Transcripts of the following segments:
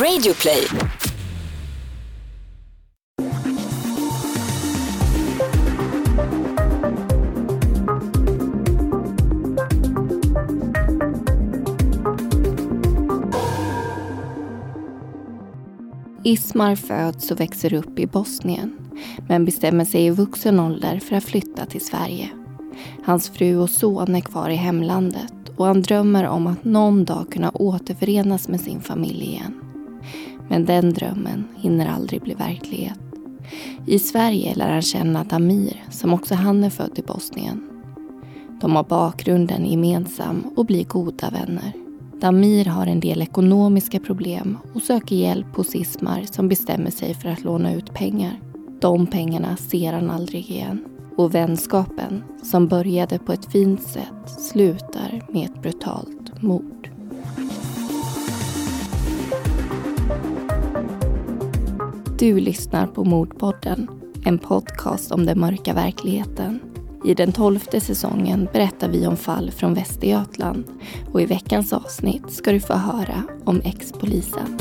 Radioplay. Ismar föds och växer upp i Bosnien men bestämmer sig i vuxen ålder för att flytta till Sverige. Hans fru och son är kvar i hemlandet och han drömmer om att någon dag kunna återförenas med sin familj igen. Men den drömmen hinner aldrig bli verklighet. I Sverige lär han känna Damir, som också han är född i Bosnien. De har bakgrunden gemensam och blir goda vänner. Damir har en del ekonomiska problem och söker hjälp hos Ismar som bestämmer sig för att låna ut pengar. De pengarna ser han aldrig igen. Och vänskapen, som började på ett fint sätt, slutar med ett brutalt mord. Du lyssnar på Mordpodden, en podcast om den mörka verkligheten. I den tolfte säsongen berättar vi om fall från Västergötland och i veckans avsnitt ska du få höra om ex-polisen.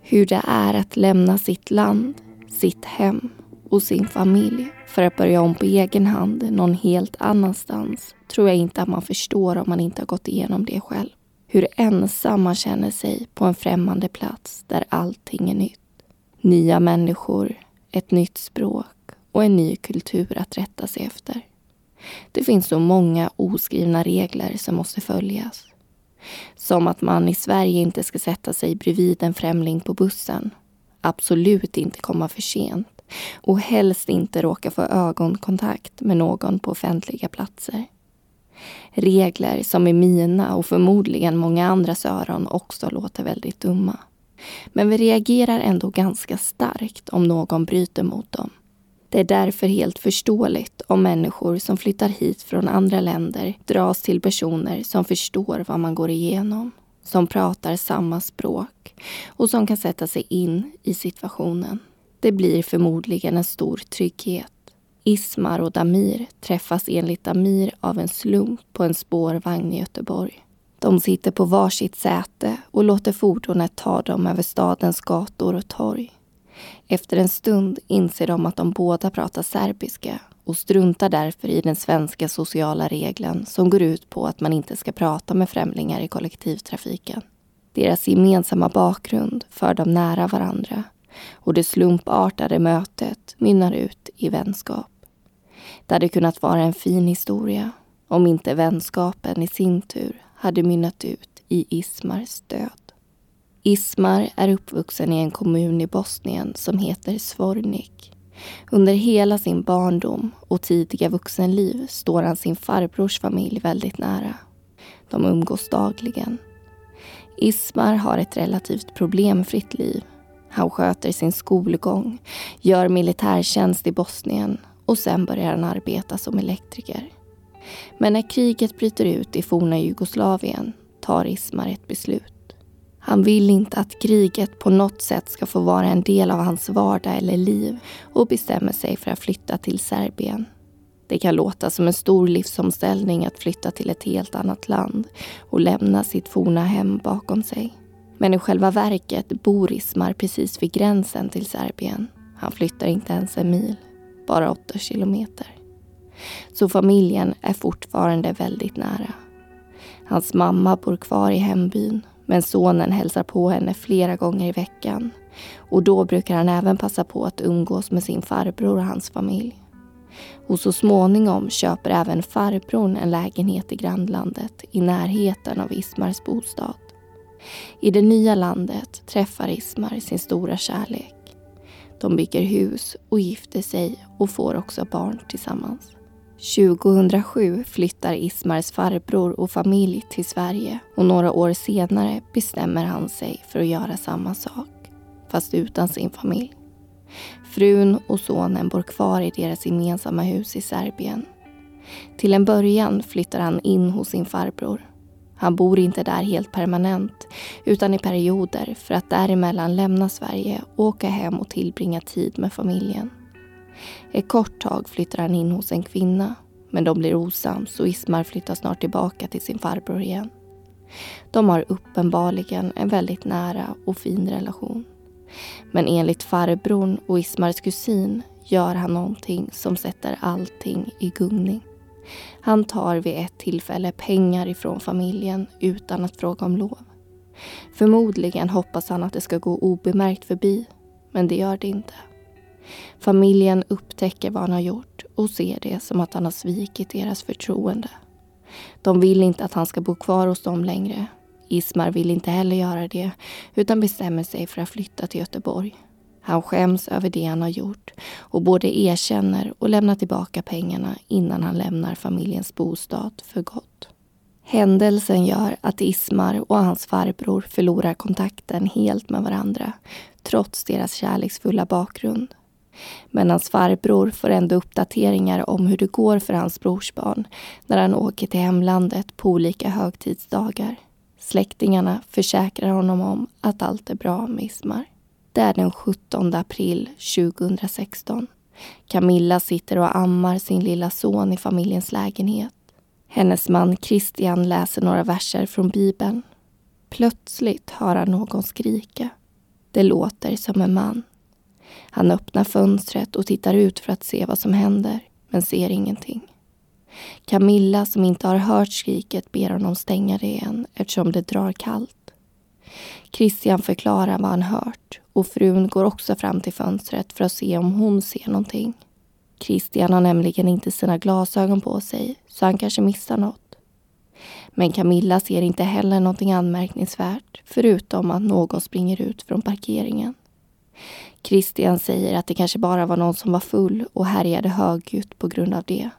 Hur det är att lämna sitt land, sitt hem och sin familj för att börja om på egen hand någon helt annanstans tror jag inte att man förstår om man inte har gått igenom det själv. Hur ensam man känner sig på en främmande plats där allting är nytt. Nya människor, ett nytt språk och en ny kultur att rätta sig efter. Det finns så många oskrivna regler som måste följas. Som att man i Sverige inte ska sätta sig bredvid en främling på bussen. Absolut inte komma för sent. Och helst inte råka få ögonkontakt med någon på offentliga platser. Regler som i mina och förmodligen många andras öron också låter väldigt dumma. Men vi reagerar ändå ganska starkt om någon bryter mot dem. Det är därför helt förståeligt om människor som flyttar hit från andra länder dras till personer som förstår vad man går igenom, som pratar samma språk och som kan sätta sig in i situationen. Det blir förmodligen en stor trygghet. Ismar och Damir träffas enligt Damir av en slump på en spårvagn i Göteborg. De sitter på varsitt säte och låter fordonet ta dem över stadens gator och torg. Efter en stund inser de att de båda pratar serbiska och struntar därför i den svenska sociala regeln som går ut på att man inte ska prata med främlingar i kollektivtrafiken. Deras gemensamma bakgrund för dem nära varandra och det slumpartade mötet mynnar ut i vänskap. Det hade kunnat vara en fin historia om inte vänskapen i sin tur hade mynnat ut i Ismars död. Ismar är uppvuxen i en kommun i Bosnien som heter Svornik. Under hela sin barndom och tidiga vuxenliv står han sin farbrors familj väldigt nära. De umgås dagligen. Ismar har ett relativt problemfritt liv. Han sköter sin skolgång, gör militärtjänst i Bosnien och sen börjar han arbeta som elektriker. Men när kriget bryter ut i forna Jugoslavien tar Ismar ett beslut. Han vill inte att kriget på något sätt ska få vara en del av hans vardag eller liv och bestämmer sig för att flytta till Serbien. Det kan låta som en stor livsomställning att flytta till ett helt annat land och lämna sitt forna hem bakom sig. Men i själva verket bor Ismar precis vid gränsen till Serbien. Han flyttar inte ens en mil, bara åtta kilometer. Så familjen är fortfarande väldigt nära. Hans mamma bor kvar i hembyn men sonen hälsar på henne flera gånger i veckan. Och då brukar han även passa på att umgås med sin farbror och hans familj. Och så småningom köper även farbrorn en lägenhet i grannlandet i närheten av Ismars bostad. I det nya landet träffar Ismar sin stora kärlek. De bygger hus och gifter sig och får också barn tillsammans. 2007 flyttar Ismars farbror och familj till Sverige och några år senare bestämmer han sig för att göra samma sak, fast utan sin familj. Frun och sonen bor kvar i deras gemensamma hus i Serbien. Till en början flyttar han in hos sin farbror. Han bor inte där helt permanent utan i perioder för att däremellan lämna Sverige och åka hem och tillbringa tid med familjen. Ett kort tag flyttar han in hos en kvinna men de blir osams och Ismar flyttar snart tillbaka till sin farbror igen. De har uppenbarligen en väldigt nära och fin relation. Men enligt farbrorn och Ismars kusin gör han någonting som sätter allting i gungning. Han tar vid ett tillfälle pengar ifrån familjen utan att fråga om lov. Förmodligen hoppas han att det ska gå obemärkt förbi, men det gör det inte. Familjen upptäcker vad han har gjort och ser det som att han har svikit deras förtroende. De vill inte att han ska bo kvar hos dem längre. Ismar vill inte heller göra det utan bestämmer sig för att flytta till Göteborg. Han skäms över det han har gjort och både erkänner och lämnar tillbaka pengarna innan han lämnar familjens bostad för gott. Händelsen gör att Ismar och hans farbror förlorar kontakten helt med varandra trots deras kärleksfulla bakgrund. Men hans farbror får ändå uppdateringar om hur det går för hans brorsbarn när han åker till hemlandet på olika högtidsdagar. Släktingarna försäkrar honom om att allt är bra med Ismar. Det är den 17 april 2016. Camilla sitter och ammar sin lilla son i familjens lägenhet. Hennes man Christian läser några verser från Bibeln. Plötsligt hör han någon skrika. Det låter som en man. Han öppnar fönstret och tittar ut för att se vad som händer, men ser ingenting. Camilla, som inte har hört skriket, ber honom stänga det igen eftersom det drar kallt. Christian förklarar vad han hört och frun går också fram till fönstret för att se om hon ser någonting. Christian har nämligen inte sina glasögon på sig, så han kanske missar något. Men Camilla ser inte heller någonting anmärkningsvärt, förutom att någon springer ut från parkeringen. Christian säger att det kanske bara var någon som var full och härjade högljutt på grund av det.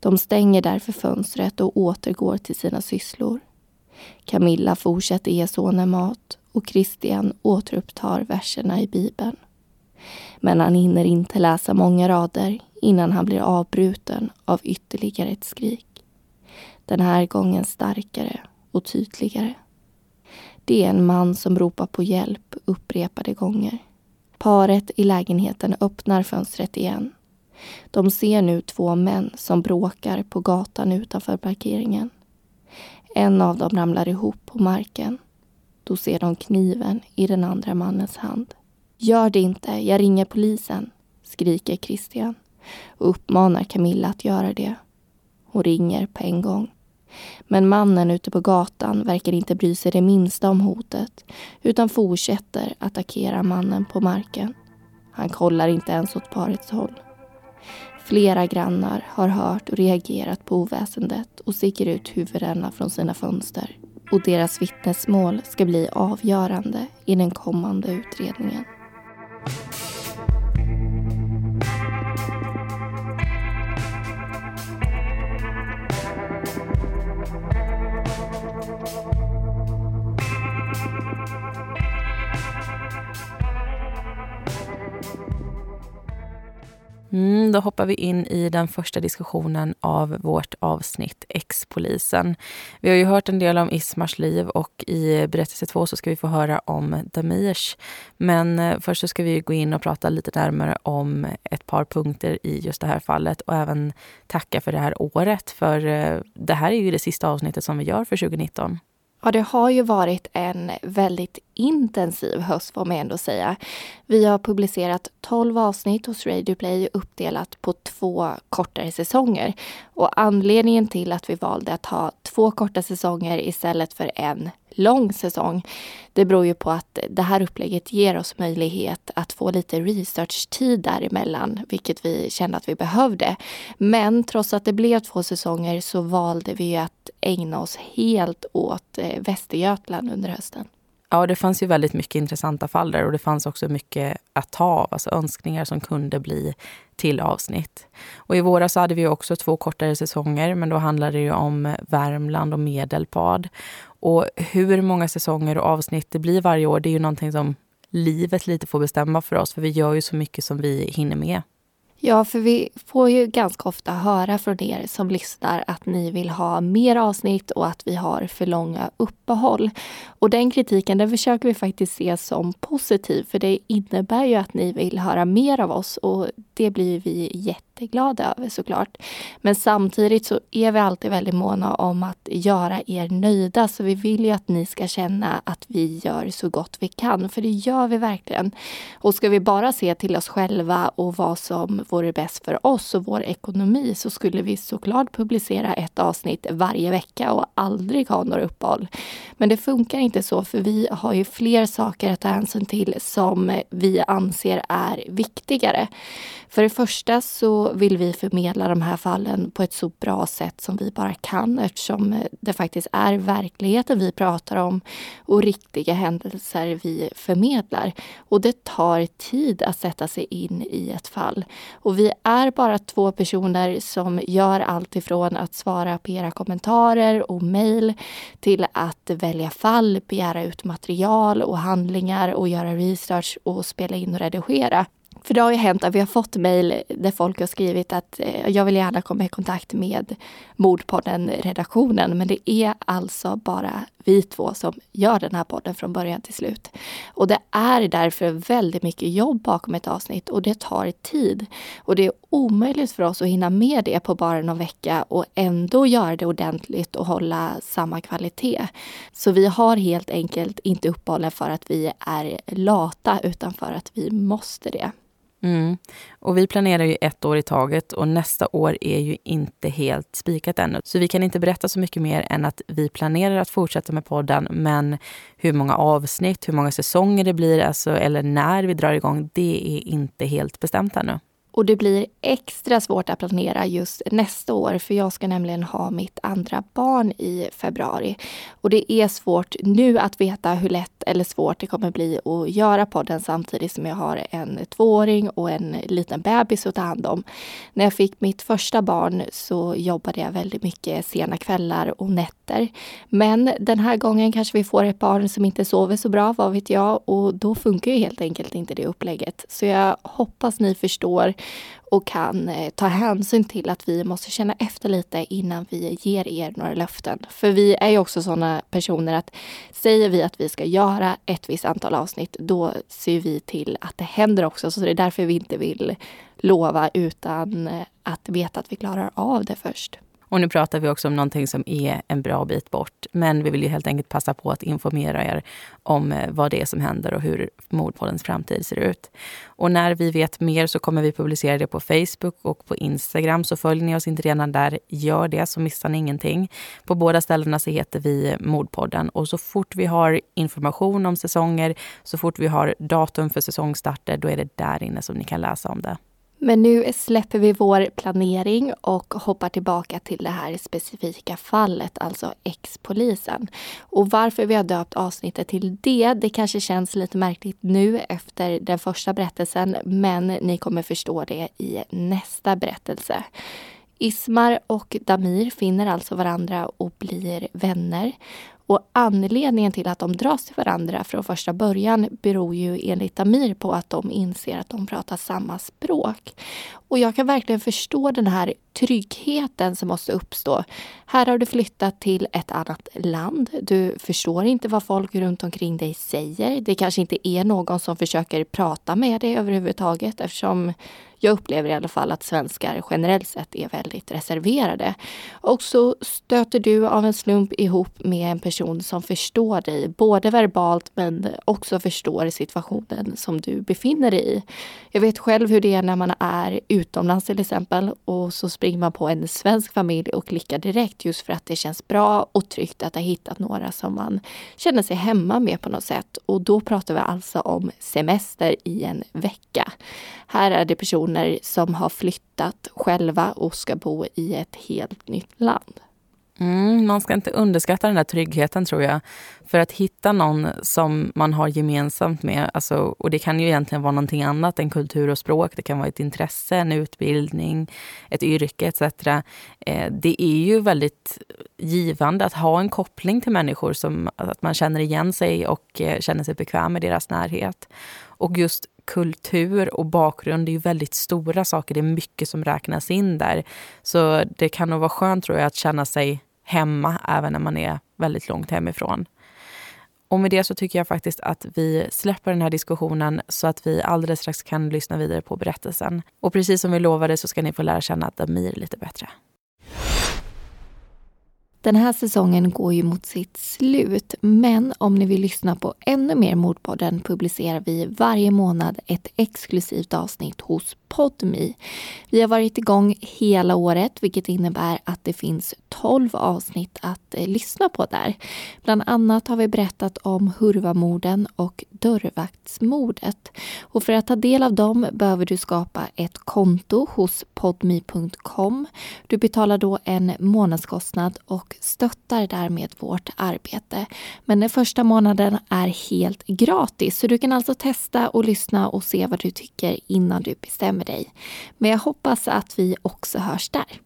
De stänger därför fönstret och återgår till sina sysslor. Camilla fortsätter ge sonen mat och Christian återupptar verserna i Bibeln. Men han hinner inte läsa många rader innan han blir avbruten av ytterligare ett skrik. Den här gången starkare och tydligare. Det är en man som ropar på hjälp upprepade gånger. Paret i lägenheten öppnar fönstret igen. De ser nu två män som bråkar på gatan utanför parkeringen. En av dem ramlar ihop på marken. Då ser de kniven i den andra mannens hand. Gör det inte, jag ringer polisen, skriker Christian och uppmanar Camilla att göra det. Hon ringer på en gång. Men mannen ute på gatan verkar inte bry sig det minsta om hotet utan fortsätter attackera mannen på marken. Han kollar inte ens åt parets håll. Flera grannar har hört och reagerat på oväsendet och sticker ut huvudena från sina fönster. Och deras vittnesmål ska bli avgörande i den kommande utredningen. Mm, då hoppar vi in i den första diskussionen av vårt avsnitt Ex-polisen. Vi har ju hört en del om Ismars liv och i berättelse två så ska vi få höra om Damirs. Men eh, först så ska vi gå in och prata lite närmare om ett par punkter i just det här fallet och även tacka för det här året. För eh, det här är ju det sista avsnittet som vi gör för 2019. Ja, det har ju varit en väldigt intensiv höst får man ändå säga. Vi har publicerat 12 avsnitt hos Radio Play uppdelat på två kortare säsonger. Och anledningen till att vi valde att ha två korta säsonger istället för en lång säsong. Det beror ju på att det här upplägget ger oss möjlighet att få lite researchtid däremellan, vilket vi kände att vi behövde. Men trots att det blev två säsonger så valde vi att ägna oss helt åt eh, Västergötland under hösten. Ja, det fanns ju väldigt mycket intressanta fall där och det fanns också mycket att ta av, alltså önskningar som kunde bli till avsnitt. Och i våras hade vi också två kortare säsonger, men då handlade det ju om Värmland och Medelpad. Och hur många säsonger och avsnitt det blir varje år, det är ju någonting som livet lite får bestämma för oss, för vi gör ju så mycket som vi hinner med. Ja, för vi får ju ganska ofta höra från er som lyssnar att ni vill ha mer avsnitt och att vi har för långa uppehåll. Och den kritiken den försöker vi faktiskt se som positiv för det innebär ju att ni vill höra mer av oss och det blir vi jätteglada över såklart. Men samtidigt så är vi alltid väldigt måna om att göra er nöjda så vi vill ju att ni ska känna att vi gör så gott vi kan för det gör vi verkligen. Och ska vi bara se till oss själva och vad som vore bäst för oss och vår ekonomi så skulle vi såklart publicera ett avsnitt varje vecka och aldrig ha några uppehåll. Men det funkar inte så för vi har ju fler saker att ta hänsyn till som vi anser är viktigare. För det första så vill vi förmedla de här fallen på ett så bra sätt som vi bara kan eftersom eh, det faktiskt är verkligheten vi pratar om och riktiga händelser vi förmedlar. Och det tar tid att sätta sig in i ett fall. Och vi är bara två personer som gör allt ifrån att svara på era kommentarer och mejl till att välja fall, begära ut material och handlingar och göra research och spela in och redigera. För det har ju hänt att vi har fått mejl där folk har skrivit att eh, jag vill gärna komma i kontakt med Mordpodden-redaktionen. Men det är alltså bara vi två som gör den här podden från början till slut. Och det är därför väldigt mycket jobb bakom ett avsnitt och det tar tid. Och det är omöjligt för oss att hinna med det på bara någon vecka och ändå göra det ordentligt och hålla samma kvalitet. Så vi har helt enkelt inte uppehållen för att vi är lata utan för att vi måste det. Mm. Och vi planerar ju ett år i taget och nästa år är ju inte helt spikat ännu. Så vi kan inte berätta så mycket mer än att vi planerar att fortsätta med podden. Men hur många avsnitt, hur många säsonger det blir, alltså, eller när vi drar igång, det är inte helt bestämt ännu. Och det blir extra svårt att planera just nästa år för jag ska nämligen ha mitt andra barn i februari. Och det är svårt nu att veta hur lätt eller svårt det kommer bli att göra podden samtidigt som jag har en tvååring och en liten bebis att ta hand om. När jag fick mitt första barn så jobbade jag väldigt mycket sena kvällar och nätter. Men den här gången kanske vi får ett barn som inte sover så bra, vad vet jag, och då funkar ju helt enkelt inte det upplägget. Så jag hoppas ni förstår och kan eh, ta hänsyn till att vi måste känna efter lite innan vi ger er några löften. För vi är ju också sådana personer att säger vi att vi ska göra ett visst antal avsnitt, då ser vi till att det händer också. Så det är därför vi inte vill lova utan eh, att veta att vi klarar av det först. Och nu pratar vi också om någonting som är en bra bit bort. Men vi vill ju helt enkelt passa på att informera er om eh, vad det är som händer och hur Mordpoddens framtid ser ut. Och när vi vet mer så kommer vi publicera det på Facebook och på Instagram. Så följer ni oss inte redan där, gör det så missar ni ingenting. På båda ställena så heter vi Mordpodden. Och så fort vi har information om säsonger, så fort vi har datum för säsongstarter, då är det där inne som ni kan läsa om det. Men nu släpper vi vår planering och hoppar tillbaka till det här specifika fallet, alltså ex-polisen. Och varför vi har döpt avsnittet till det, det kanske känns lite märkligt nu efter den första berättelsen, men ni kommer förstå det i nästa berättelse. Ismar och Damir finner alltså varandra och blir vänner. Och anledningen till att de dras till varandra från första början beror ju enligt Amir på att de inser att de pratar samma språk. Och jag kan verkligen förstå den här tryggheten som måste uppstå. Här har du flyttat till ett annat land. Du förstår inte vad folk runt omkring dig säger. Det kanske inte är någon som försöker prata med dig överhuvudtaget eftersom jag upplever i alla fall att svenskar generellt sett är väldigt reserverade. Och så stöter du av en slump ihop med en person som förstår dig, både verbalt men också förstår situationen som du befinner dig i. Jag vet själv hur det är när man är utomlands till exempel och så springer man på en svensk familj och klickar direkt just för att det känns bra och tryggt att ha hittat några som man känner sig hemma med på något sätt. Och då pratar vi alltså om semester i en vecka. Här är det personer som har flyttat själva och ska bo i ett helt nytt land. Mm, man ska inte underskatta den där tryggheten tror jag. För att hitta någon som man har gemensamt med, alltså, och det kan ju egentligen vara någonting annat än kultur och språk. Det kan vara ett intresse, en utbildning, ett yrke etc. Eh, det är ju väldigt givande att ha en koppling till människor, som att man känner igen sig och eh, känner sig bekväm med deras närhet. Och just kultur och bakgrund är ju väldigt stora saker. Det är mycket som räknas in där. Så det kan nog vara skönt tror jag att känna sig hemma även när man är väldigt långt hemifrån. Och med det så tycker jag faktiskt att vi släpper den här diskussionen så att vi alldeles strax kan lyssna vidare på berättelsen. Och precis som vi lovade så ska ni få lära känna Damir lite bättre. Den här säsongen går ju mot sitt slut, men om ni vill lyssna på ännu mer Mordpodden publicerar vi varje månad ett exklusivt avsnitt hos Podmi. Vi har varit igång hela året, vilket innebär att det finns 12 avsnitt att eh, lyssna på där. Bland annat har vi berättat om Hurvamorden och dörrvaktsmordet. Och för att ta del av dem behöver du skapa ett konto hos podmi.com. Du betalar då en månadskostnad och och stöttar därmed vårt arbete. Men den första månaden är helt gratis, så du kan alltså testa och lyssna och se vad du tycker innan du bestämmer dig. Men jag hoppas att vi också hörs där.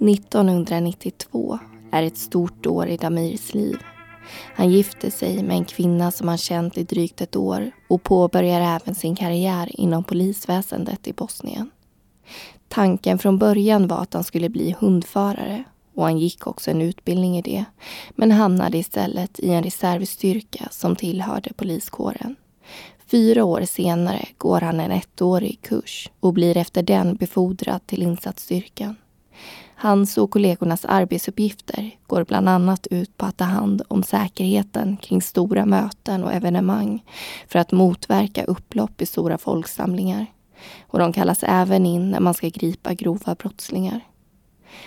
1992 är ett stort år i Damirs liv. Han gifte sig med en kvinna som han känt i drygt ett år och påbörjar även sin karriär inom polisväsendet i Bosnien. Tanken från början var att han skulle bli hundförare och han gick också en utbildning i det men hamnade istället i en reservstyrka som tillhörde poliskåren. Fyra år senare går han en ettårig kurs och blir efter den befordrad till insatsstyrkan. Hans och kollegornas arbetsuppgifter går bland annat ut på att ta hand om säkerheten kring stora möten och evenemang för att motverka upplopp i stora folksamlingar. Och de kallas även in när man ska gripa grova brottslingar.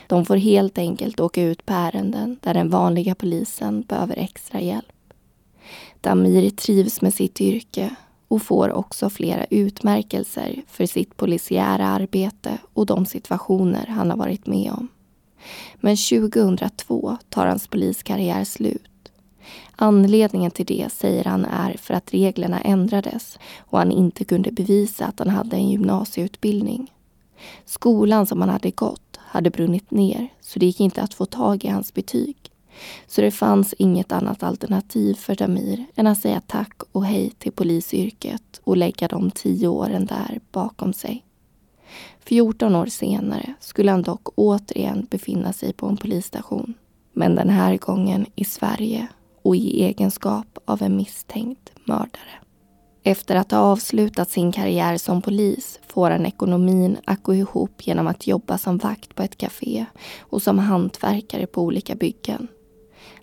De får helt enkelt åka ut på ärenden där den vanliga polisen behöver extra hjälp. Damir trivs med sitt yrke och får också flera utmärkelser för sitt polisiära arbete och de situationer han har varit med om. Men 2002 tar hans poliskarriär slut. Anledningen till det säger han är för att reglerna ändrades och han inte kunde bevisa att han hade en gymnasieutbildning. Skolan som han hade gått hade brunnit ner så det gick inte att få tag i hans betyg. Så det fanns inget annat alternativ för Damir än att säga tack och hej till polisyrket och lägga de tio åren där bakom sig. 14 år senare skulle han dock återigen befinna sig på en polisstation. Men den här gången i Sverige och i egenskap av en misstänkt mördare. Efter att ha avslutat sin karriär som polis får han ekonomin att gå ihop genom att jobba som vakt på ett café och som hantverkare på olika byggen.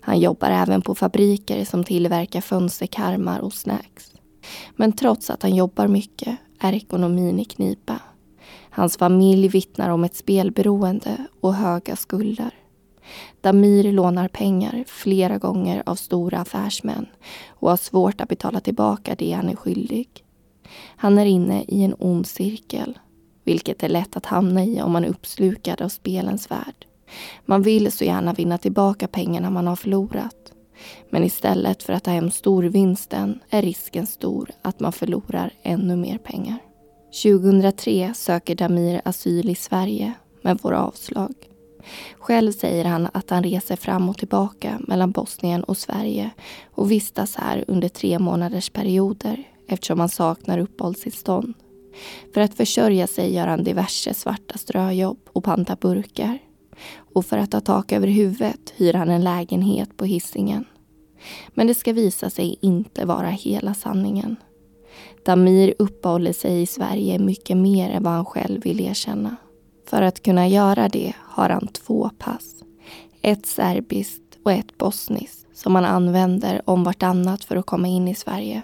Han jobbar även på fabriker som tillverkar fönsterkarmar och snacks. Men trots att han jobbar mycket är ekonomin i knipa. Hans familj vittnar om ett spelberoende och höga skulder. Damir lånar pengar flera gånger av stora affärsmän och har svårt att betala tillbaka det han är skyldig. Han är inne i en ond cirkel, vilket är lätt att hamna i om man är uppslukad av spelens värld. Man vill så gärna vinna tillbaka pengarna man har förlorat. Men istället för att ta hem storvinsten är risken stor att man förlorar ännu mer pengar. 2003 söker Damir asyl i Sverige, men får avslag. Själv säger han att han reser fram och tillbaka mellan Bosnien och Sverige och vistas här under tre månaders perioder eftersom han saknar uppehållstillstånd. För att försörja sig gör han diverse svarta ströjobb och pantar burkar. Och för att ha tak över huvudet hyr han en lägenhet på hissingen. Men det ska visa sig inte vara hela sanningen. Damir uppehåller sig i Sverige mycket mer än vad han själv vill erkänna. För att kunna göra det har han två pass. Ett serbiskt och ett bosniskt som han använder om vartannat för att komma in i Sverige.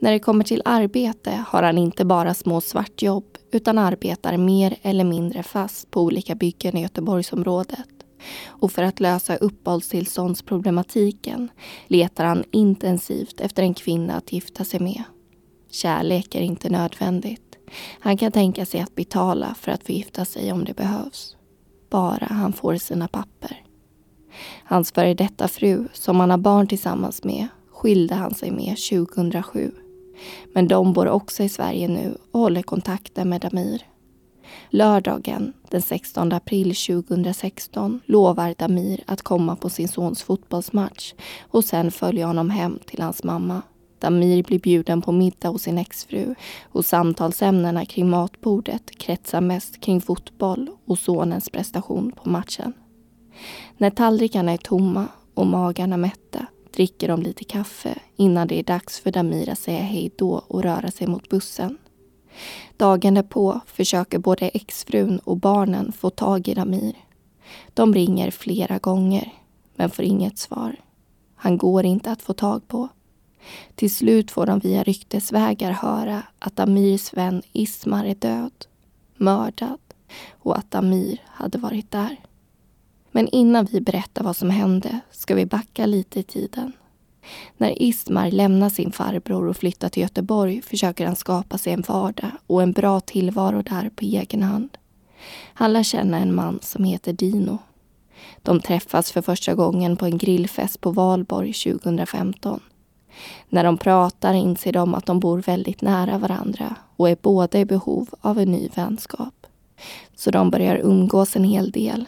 När det kommer till arbete har han inte bara små svartjobb utan arbetar mer eller mindre fast på olika byggen i Göteborgsområdet. Och för att lösa uppehållstillståndsproblematiken letar han intensivt efter en kvinna att gifta sig med. Kärlek är inte nödvändigt. Han kan tänka sig att betala för att få gifta sig om det behövs. Bara han får sina papper. Hans före detta fru, som han har barn tillsammans med, skilde han sig med 2007. Men de bor också i Sverige nu och håller kontakten med Damir. Lördagen den 16 april 2016 lovar Damir att komma på sin sons fotbollsmatch och sen följa honom hem till hans mamma. Damir blir bjuden på middag hos sin exfru och samtalsämnena kring matbordet kretsar mest kring fotboll och sonens prestation på matchen. När tallrikarna är tomma och magarna mätta dricker de lite kaffe innan det är dags för Damir att säga hej då och röra sig mot bussen. Dagen därpå försöker både exfrun och barnen få tag i Damir. De ringer flera gånger, men får inget svar. Han går inte att få tag på. Till slut får de via ryktesvägar höra att Amirs vän Ismar är död, mördad och att Amir hade varit där. Men innan vi berättar vad som hände ska vi backa lite i tiden. När Ismar lämnar sin farbror och flyttar till Göteborg försöker han skapa sig en vardag och en bra tillvaro där på egen hand. Han lär känna en man som heter Dino. De träffas för första gången på en grillfest på Valborg 2015. När de pratar inser de att de bor väldigt nära varandra och är båda i behov av en ny vänskap. Så de börjar umgås en hel del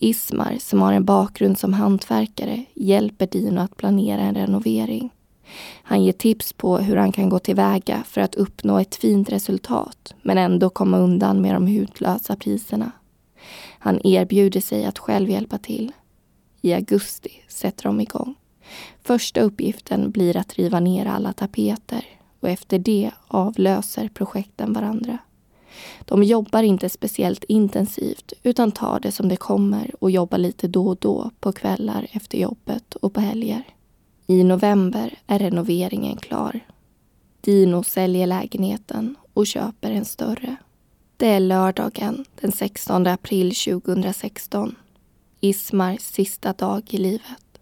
Ismar, som har en bakgrund som hantverkare, hjälper Dino att planera en renovering. Han ger tips på hur han kan gå tillväga för att uppnå ett fint resultat men ändå komma undan med de hutlösa priserna. Han erbjuder sig att själv hjälpa till. I augusti sätter de igång. Första uppgiften blir att riva ner alla tapeter och efter det avlöser projekten varandra. De jobbar inte speciellt intensivt utan tar det som det kommer och jobbar lite då och då på kvällar efter jobbet och på helger. I november är renoveringen klar. Dino säljer lägenheten och köper en större. Det är lördagen den 16 april 2016. Ismars sista dag i livet.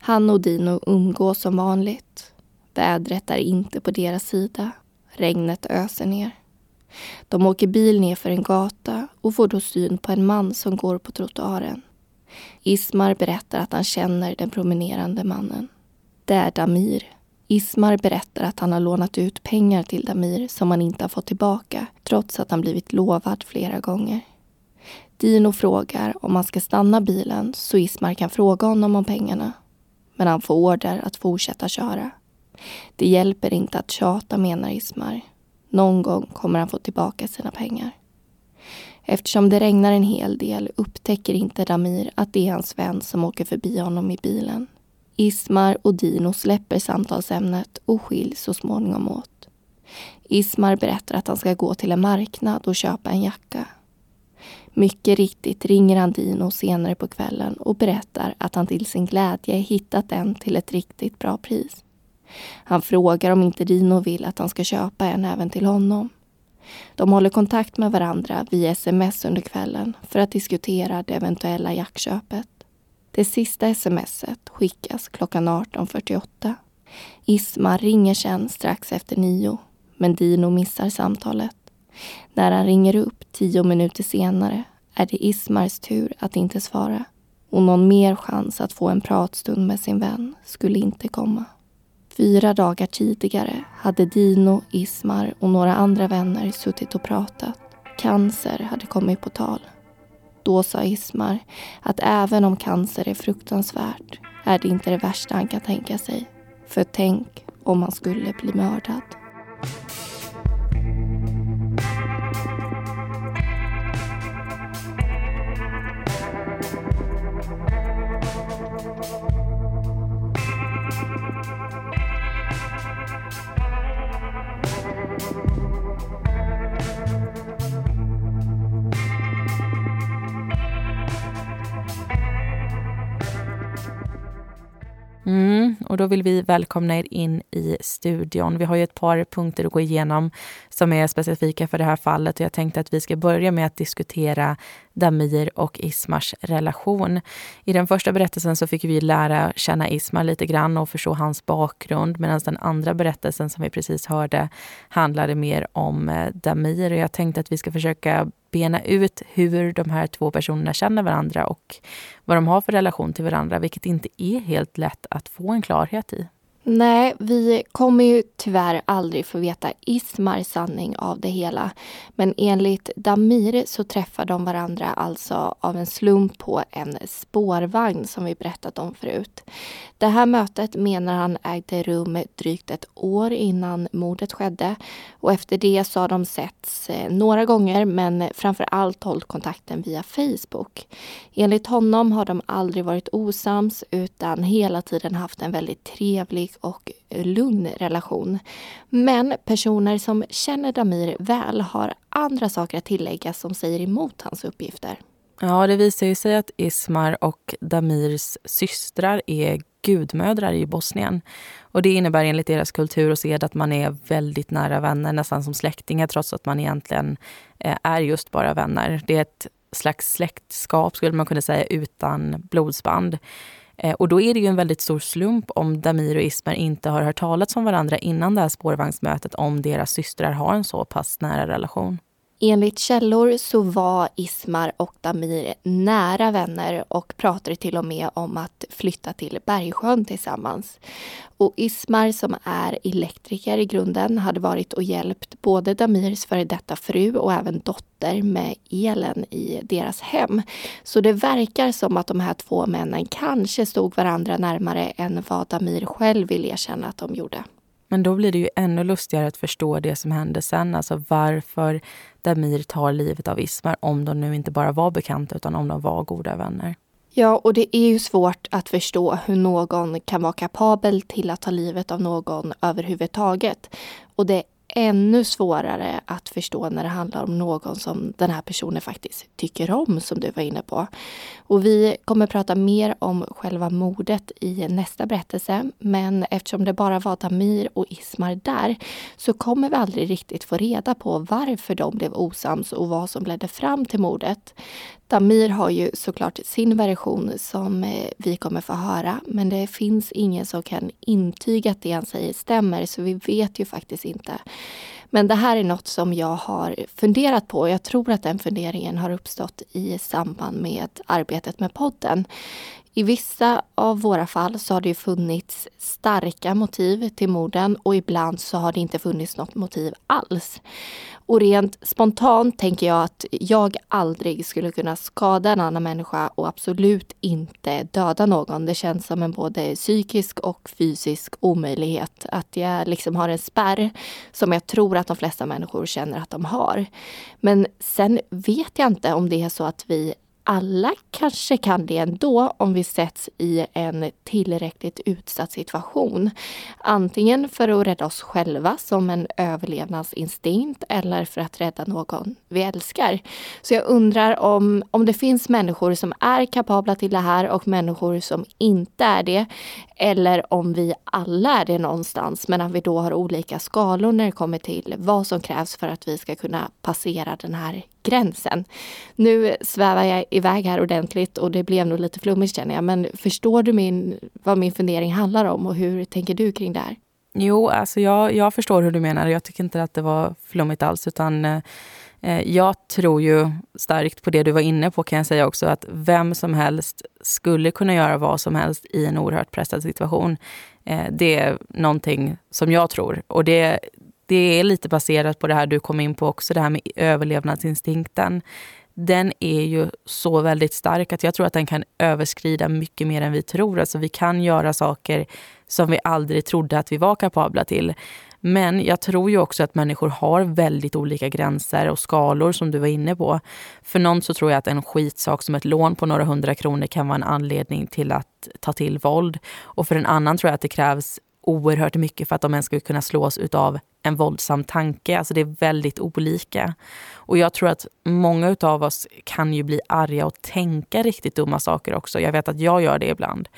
Han och Dino umgås som vanligt. Vädret är inte på deras sida. Regnet öser ner. De åker bil ner för en gata och får då syn på en man som går på trottoaren. Ismar berättar att han känner den promenerande mannen. Det är Damir. Ismar berättar att han har lånat ut pengar till Damir som han inte har fått tillbaka trots att han blivit lovad flera gånger. Dino frågar om han ska stanna bilen så Ismar kan fråga honom om pengarna. Men han får order att fortsätta köra. Det hjälper inte att tjata menar Ismar. Någon gång kommer han få tillbaka sina pengar. Eftersom det regnar en hel del upptäcker inte Damir att det är hans vän som åker förbi honom i bilen. Ismar och Dino släpper samtalsämnet och skiljs så småningom åt. Ismar berättar att han ska gå till en marknad och köpa en jacka. Mycket riktigt ringer han Dino senare på kvällen och berättar att han till sin glädje hittat en till ett riktigt bra pris. Han frågar om inte Dino vill att han ska köpa en även till honom. De håller kontakt med varandra via sms under kvällen för att diskutera det eventuella jaktköpet. Det sista smset skickas klockan 18.48. Ismar ringer sen strax efter nio, men Dino missar samtalet. När han ringer upp tio minuter senare är det Ismars tur att inte svara och någon mer chans att få en pratstund med sin vän skulle inte komma. Fyra dagar tidigare hade Dino, Ismar och några andra vänner suttit och pratat. Cancer hade kommit på tal. Då sa Ismar att även om cancer är fruktansvärt är det inte det värsta han kan tänka sig. För tänk om han skulle bli mördad. Mm, och då vill vi välkomna er in i studion. Vi har ju ett par punkter att gå igenom som är specifika för det här fallet och jag tänkte att vi ska börja med att diskutera Damir och Ismars relation. I den första berättelsen så fick vi lära känna Ismar lite grann och förstå hans bakgrund medan den andra berättelsen som vi precis hörde handlade mer om eh, Damir och jag tänkte att vi ska försöka bena ut hur de här två personerna känner varandra och vad de har för relation till varandra, vilket inte är helt lätt att få en klarhet i. Nej, vi kommer ju tyvärr aldrig få veta Ismars sanning av det hela. Men enligt Damir så träffar de varandra alltså av en slump på en spårvagn som vi berättat om förut. Det här mötet menar han ägde rum drygt ett år innan mordet skedde och efter det så har de setts eh, några gånger men framför allt hållit kontakten via Facebook. Enligt honom har de aldrig varit osams utan hela tiden haft en väldigt trevlig och lugn relation. Men personer som känner Damir väl har andra saker att tillägga som säger emot hans uppgifter. Ja, det visar ju sig att Ismar och Damirs systrar är gudmödrar i Bosnien. Och Det innebär enligt deras kultur och sed att man är väldigt nära vänner, nästan som släktingar trots att man egentligen eh, är just bara vänner. Det är ett slags släktskap skulle man kunna säga utan blodsband. Eh, och då är det ju en väldigt stor slump om Damir och Ismer inte har hört talas om varandra innan det här spårvagnsmötet om deras systrar har en så pass nära relation. Enligt källor så var Ismar och Damir nära vänner och pratade till och med om att flytta till Bergsjön tillsammans. Och Ismar som är elektriker i grunden hade varit och hjälpt både Damirs före detta fru och även dotter med elen i deras hem. Så det verkar som att de här två männen kanske stod varandra närmare än vad Damir själv vill erkänna att de gjorde. Men då blir det ju ännu lustigare att förstå det som hände sen. Alltså varför Damir tar livet av Ismar om de nu inte bara var bekanta utan om de var goda vänner. Ja, och det är ju svårt att förstå hur någon kan vara kapabel till att ta livet av någon överhuvudtaget. Och det ännu svårare att förstå när det handlar om någon som den här personen faktiskt tycker om, som du var inne på. Och vi kommer prata mer om själva mordet i nästa berättelse. Men eftersom det bara var Damir och Ismar där så kommer vi aldrig riktigt få reda på varför de blev osams och vad som ledde fram till mordet. Damir har ju såklart sin version som eh, vi kommer få höra men det finns ingen som kan intyga att det han säger stämmer så vi vet ju faktiskt inte. Men det här är något som jag har funderat på och jag tror att den funderingen har uppstått i samband med arbetet med podden. I vissa av våra fall så har det funnits starka motiv till morden och ibland så har det inte funnits något motiv alls. Och rent spontant tänker jag att jag aldrig skulle kunna skada en annan människa och absolut inte döda någon. Det känns som en både psykisk och fysisk omöjlighet. Att jag liksom har en spärr som jag tror att de flesta människor känner att de har. Men sen vet jag inte om det är så att vi alla kanske kan det ändå om vi sätts i en tillräckligt utsatt situation. Antingen för att rädda oss själva som en överlevnadsinstinkt eller för att rädda någon vi älskar. Så jag undrar om, om det finns människor som är kapabla till det här och människor som inte är det. Eller om vi alla är det någonstans men att vi då har olika skalor när det kommer till vad som krävs för att vi ska kunna passera den här gränsen. Nu svävar jag iväg här ordentligt och det blev nog lite flummigt känner jag. Men förstår du min, vad min fundering handlar om och hur tänker du kring det här? Jo, alltså jag, jag förstår hur du menar. Jag tycker inte att det var flummigt alls. utan eh, eh jag tror ju starkt på det du var inne på kan jag säga också. Att vem som helst skulle kunna göra vad som helst i en oerhört pressad situation. Eh, det är någonting som jag tror. Och det, det är lite baserat på det här du kom in på också, det här med överlevnadsinstinkten. Den är ju så väldigt stark att jag tror att den kan överskrida mycket mer än vi tror. Alltså vi kan göra saker som vi aldrig trodde att vi var kapabla till. Men jag tror ju också att människor har väldigt olika gränser och skalor som du var inne på. För någon så tror jag att en skitsak som ett lån på några hundra kronor kan vara en anledning till att ta till våld. Och för en annan tror jag att det krävs oerhört mycket för att de ens ska kunna slås av en våldsam tanke. Alltså det är väldigt olika. Och jag tror att många av oss kan ju bli arga och tänka riktigt dumma saker också. Jag vet att jag gör det ibland.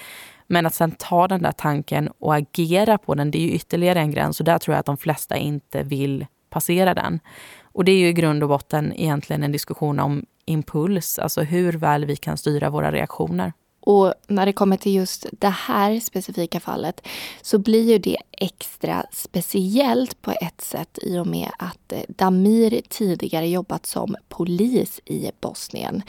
Men att sen ta den där tanken och agera på den, det är ju ytterligare en gräns. Och där tror jag att de flesta inte vill passera den. Och det är ju i grund och botten egentligen en diskussion om impuls, alltså hur väl vi kan styra våra reaktioner. Och när det kommer till just det här specifika fallet så blir ju det extra speciellt på ett sätt i och med att eh, Damir tidigare jobbat som polis i Bosnien.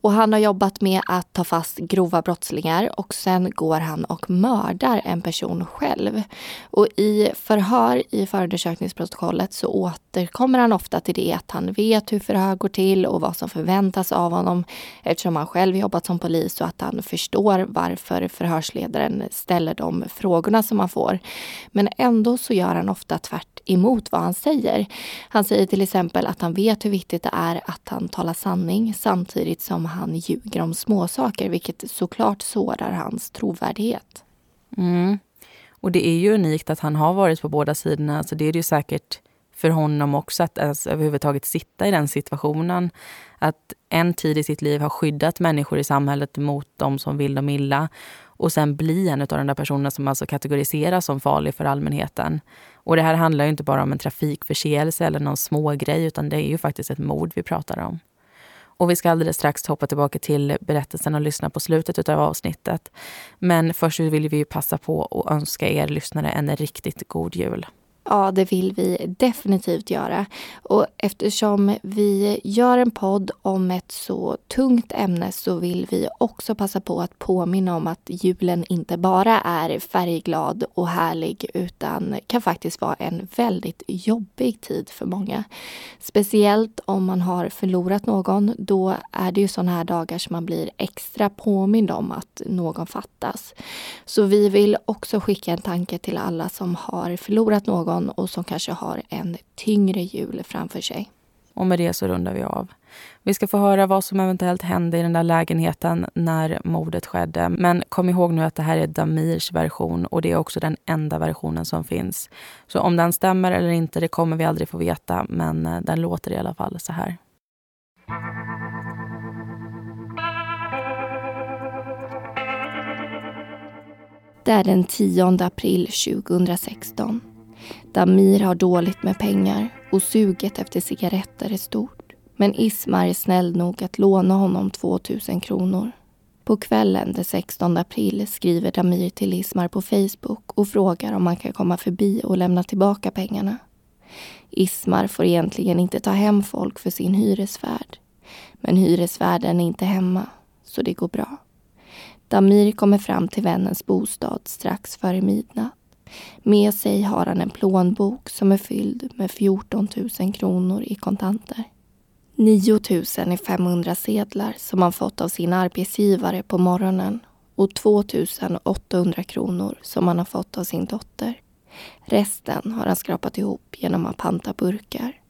Och han har jobbat med att ta fast grova brottslingar och sen går han och mördar en person själv. Och i förhör i förundersökningsprotokollet så återkommer han ofta till det att han vet hur förhör går till och vad som förväntas av honom eftersom han själv jobbat som polis och att han förstår varför förhörsledaren ställer de frågorna som han får. Men ändå så gör han ofta tvärt emot vad han säger. Han säger till exempel att han vet hur viktigt det är att han talar sanning samtidigt som han ljuger om småsaker, vilket såklart sårar hans trovärdighet. Mm. Och det är ju unikt att han har varit på båda sidorna, så det är det ju säkert för honom också att ens överhuvudtaget sitta i den situationen. Att en tid i sitt liv ha skyddat människor i samhället mot de som vill dem illa och sen bli en av de där personerna som alltså kategoriseras som farlig för allmänheten. Och det här handlar ju inte bara om en trafikförseelse eller någon smågrej utan det är ju faktiskt ett mord vi pratar om. Och vi ska alldeles strax hoppa tillbaka till berättelsen och lyssna på slutet av avsnittet. Men först vill vi passa på att önska er lyssnare en riktigt god jul. Ja, det vill vi definitivt göra. Och eftersom vi gör en podd om ett så tungt ämne så vill vi också passa på att påminna om att julen inte bara är färgglad och härlig utan kan faktiskt vara en väldigt jobbig tid för många. Speciellt om man har förlorat någon. Då är det ju sådana här dagar som man blir extra påmind om att någon fattas. Så vi vill också skicka en tanke till alla som har förlorat någon morgon och som kanske har en tyngre jul framför sig. Och med det så rundar vi av. Vi ska få höra vad som eventuellt hände i den där lägenheten när mordet skedde. Men kom ihåg nu att det här är Damirs version och det är också den enda versionen som finns. Så om den stämmer eller inte, det kommer vi aldrig få veta. Men eh, den låter i alla fall så här. Det är den 10 april 2016. Damir har dåligt med pengar och suget efter cigaretter är stort. Men Ismar är snäll nog att låna honom 2000 kronor. På kvällen den 16 april skriver Damir till Ismar på Facebook och frågar om han kan komma förbi och lämna tillbaka pengarna. Ismar får egentligen inte ta hem folk för sin hyresvärd. Men hyresvärden är inte hemma, så det går bra. Damir kommer fram till vännens bostad strax före midnatt. Med sig har han en plånbok som är fylld med 14 000 kronor i kontanter. 9 000 är 500 sedlar som han fått av sin arbetsgivare på morgonen och 2 800 kronor som han har fått av sin dotter. Resten har han skrapat ihop genom att panta burkar.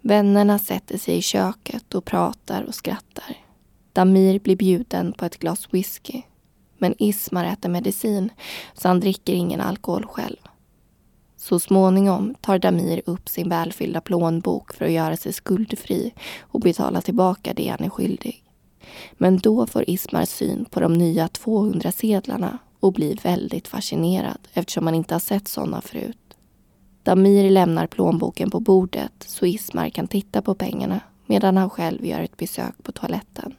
Vännerna sätter sig i köket och pratar och skrattar. Damir blir bjuden på ett glas whisky men Ismar äter medicin så han dricker ingen alkohol själv. Så småningom tar Damir upp sin välfyllda plånbok för att göra sig skuldfri och betala tillbaka det han är skyldig. Men då får Ismar syn på de nya 200-sedlarna och blir väldigt fascinerad eftersom han inte har sett sådana förut. Damir lämnar plånboken på bordet så Ismar kan titta på pengarna medan han själv gör ett besök på toaletten.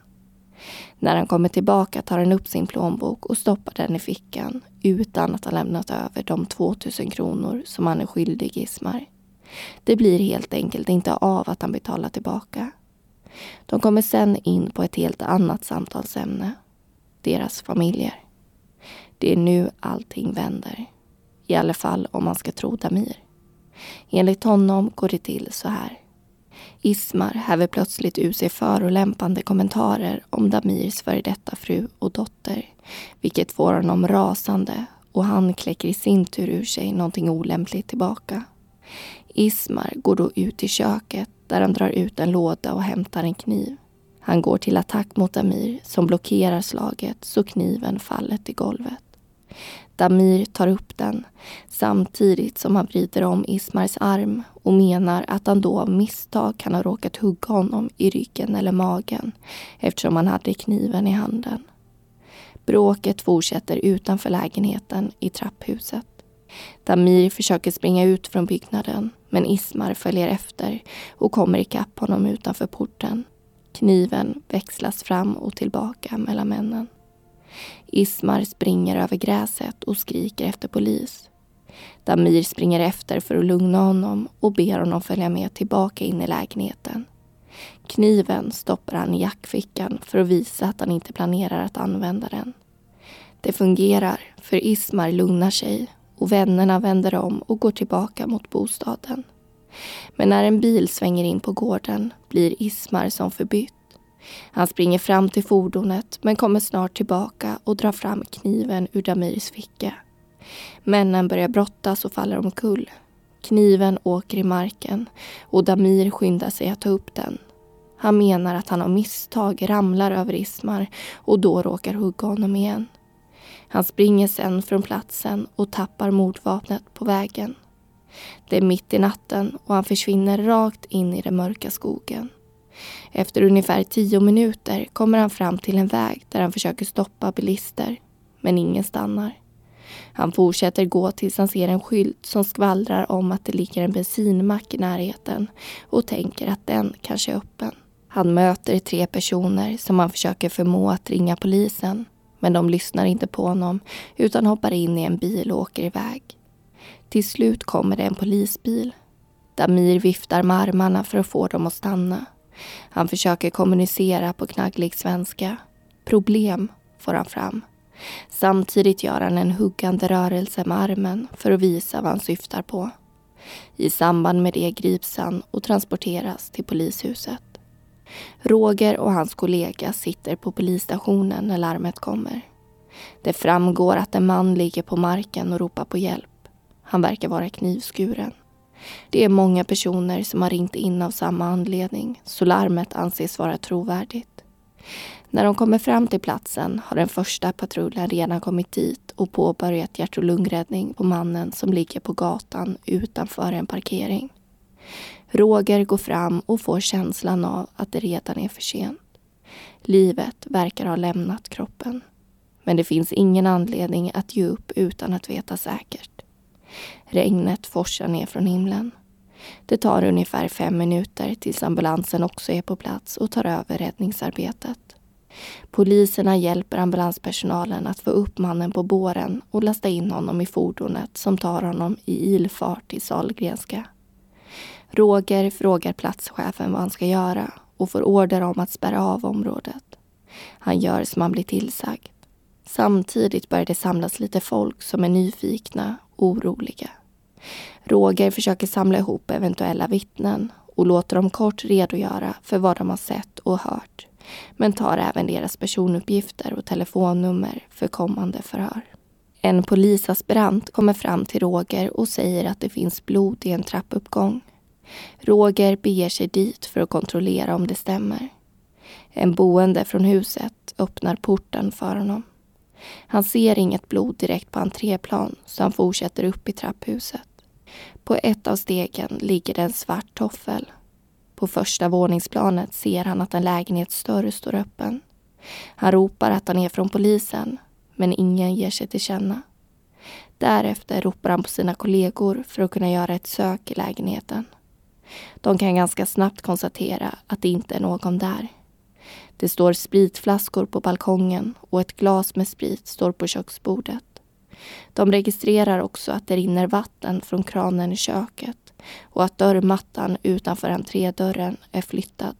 När han kommer tillbaka tar han upp sin plånbok och stoppar den i fickan utan att ha lämnat över de 2000 kronor som han är skyldig Ismar. Det blir helt enkelt inte av att han betalar tillbaka. De kommer sen in på ett helt annat samtalsämne. Deras familjer. Det är nu allting vänder. I alla fall om man ska tro Damir. Enligt honom går det till så här. Ismar häver plötsligt ur sig förolämpande kommentarer om Damirs före detta fru och dotter, vilket får honom rasande och han kläcker i sin tur ur sig någonting olämpligt tillbaka. Ismar går då ut i köket där han drar ut en låda och hämtar en kniv. Han går till attack mot Damir som blockerar slaget så kniven faller till golvet. Damir tar upp den samtidigt som han vrider om Ismars arm och menar att han då av misstag kan ha råkat hugga honom i ryggen eller magen eftersom han hade kniven i handen. Bråket fortsätter utanför lägenheten i trapphuset. Damir försöker springa ut från byggnaden men Ismar följer efter och kommer ikapp honom utanför porten. Kniven växlas fram och tillbaka mellan männen. Ismar springer över gräset och skriker efter polis. Damir springer efter för att lugna honom och ber honom följa med tillbaka in i lägenheten. Kniven stoppar han i jackfickan för att visa att han inte planerar att använda den. Det fungerar, för Ismar lugnar sig och vännerna vänder om och går tillbaka mot bostaden. Men när en bil svänger in på gården blir Ismar som förbytt. Han springer fram till fordonet men kommer snart tillbaka och drar fram kniven ur Damirs ficka. Männen börjar brottas och faller omkull. Kniven åker i marken och Damir skyndar sig att ta upp den. Han menar att han av misstag ramlar över Ismar och då råkar hugga honom igen. Han springer sen från platsen och tappar mordvapnet på vägen. Det är mitt i natten och han försvinner rakt in i den mörka skogen. Efter ungefär tio minuter kommer han fram till en väg där han försöker stoppa bilister, men ingen stannar. Han fortsätter gå tills han ser en skylt som skvallrar om att det ligger en bensinmack i närheten och tänker att den kanske är öppen. Han möter tre personer som han försöker förmå att ringa polisen men de lyssnar inte på honom utan hoppar in i en bil och åker iväg. Till slut kommer det en polisbil. Damir viftar med armarna för att få dem att stanna. Han försöker kommunicera på knagglig svenska. Problem, får han fram. Samtidigt gör han en huggande rörelse med armen för att visa vad han syftar på. I samband med det grips han och transporteras till polishuset. Roger och hans kollega sitter på polisstationen när larmet kommer. Det framgår att en man ligger på marken och ropar på hjälp. Han verkar vara knivskuren. Det är många personer som har ringt in av samma anledning så larmet anses vara trovärdigt. När de kommer fram till platsen har den första patrullen redan kommit dit och påbörjat hjärt och lungräddning på mannen som ligger på gatan utanför en parkering. Roger går fram och får känslan av att det redan är för sent. Livet verkar ha lämnat kroppen. Men det finns ingen anledning att ge upp utan att veta säkert. Regnet forsar ner från himlen. Det tar ungefär fem minuter tills ambulansen också är på plats och tar över räddningsarbetet. Poliserna hjälper ambulanspersonalen att få upp mannen på båren och lasta in honom i fordonet som tar honom i ilfart till Sahlgrenska. Roger frågar platschefen vad han ska göra och får order om att spärra av området. Han gör som han blir tillsagd. Samtidigt börjar det samlas lite folk som är nyfikna och oroliga. Roger försöker samla ihop eventuella vittnen och låter dem kort redogöra för vad de har sett och hört men tar även deras personuppgifter och telefonnummer för kommande förhör. En polisaspirant kommer fram till Roger och säger att det finns blod i en trappuppgång. Roger beger sig dit för att kontrollera om det stämmer. En boende från huset öppnar porten för honom. Han ser inget blod direkt på entréplan så han fortsätter upp i trapphuset. På ett av stegen ligger det en svart toffel på första våningsplanet ser han att en lägenhetsdörr står öppen. Han ropar att han är från polisen, men ingen ger sig till känna. Därefter ropar han på sina kollegor för att kunna göra ett sök i lägenheten. De kan ganska snabbt konstatera att det inte är någon där. Det står spritflaskor på balkongen och ett glas med sprit står på köksbordet. De registrerar också att det rinner vatten från kranen i köket och att dörrmattan utanför entrédörren är flyttad.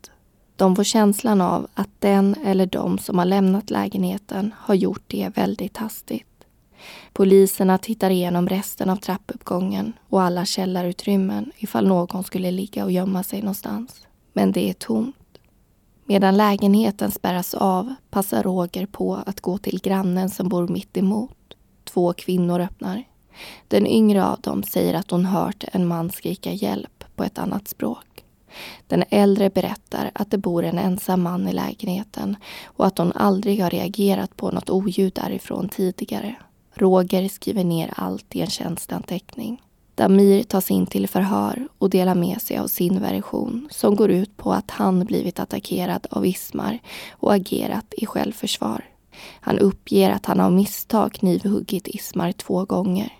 De får känslan av att den eller de som har lämnat lägenheten har gjort det väldigt hastigt. Poliserna tittar igenom resten av trappuppgången och alla källarutrymmen ifall någon skulle ligga och gömma sig någonstans. Men det är tomt. Medan lägenheten spärras av passar Roger på att gå till grannen som bor mitt emot. Två kvinnor öppnar. Den yngre av dem säger att hon hört en man skrika hjälp på ett annat språk. Den äldre berättar att det bor en ensam man i lägenheten och att hon aldrig har reagerat på något oljud därifrån tidigare. Roger skriver ner allt i en tjänsteanteckning. Damir tas in till förhör och delar med sig av sin version som går ut på att han blivit attackerad av Ismar och agerat i självförsvar. Han uppger att han av misstag knivhuggit Ismar två gånger.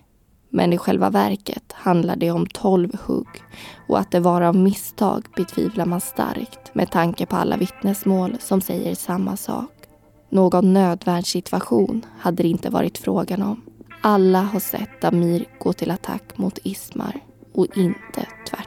Men i själva verket handlar det om tolv hugg och att det var av misstag betvivlar man starkt med tanke på alla vittnesmål som säger samma sak. Någon nödvärnssituation hade det inte varit frågan om. Alla har sett Damir gå till attack mot Ismar och inte tvärtom.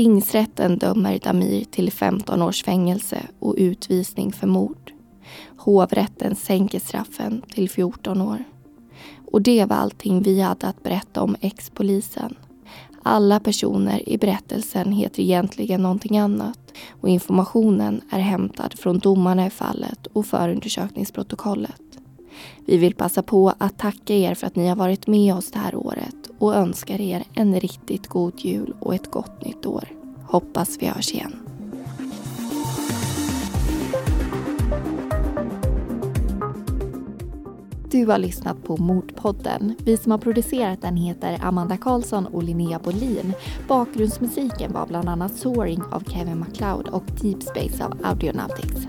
Tingsrätten dömer Damir till 15 års fängelse och utvisning för mord. Hovrätten sänker straffen till 14 år. Och det var allting vi hade att berätta om ex-polisen. Alla personer i berättelsen heter egentligen någonting annat och informationen är hämtad från domarna i fallet och förundersökningsprotokollet. Vi vill passa på att tacka er för att ni har varit med oss det här året och önskar er en riktigt god jul och ett gott nytt år. Hoppas vi hörs igen. Du har lyssnat på Mordpodden. Vi som har producerat den heter Amanda Karlsson och Linnea Bolin. Bakgrundsmusiken var bland annat Soaring av Kevin MacLeod och Deep Space av Audionautics.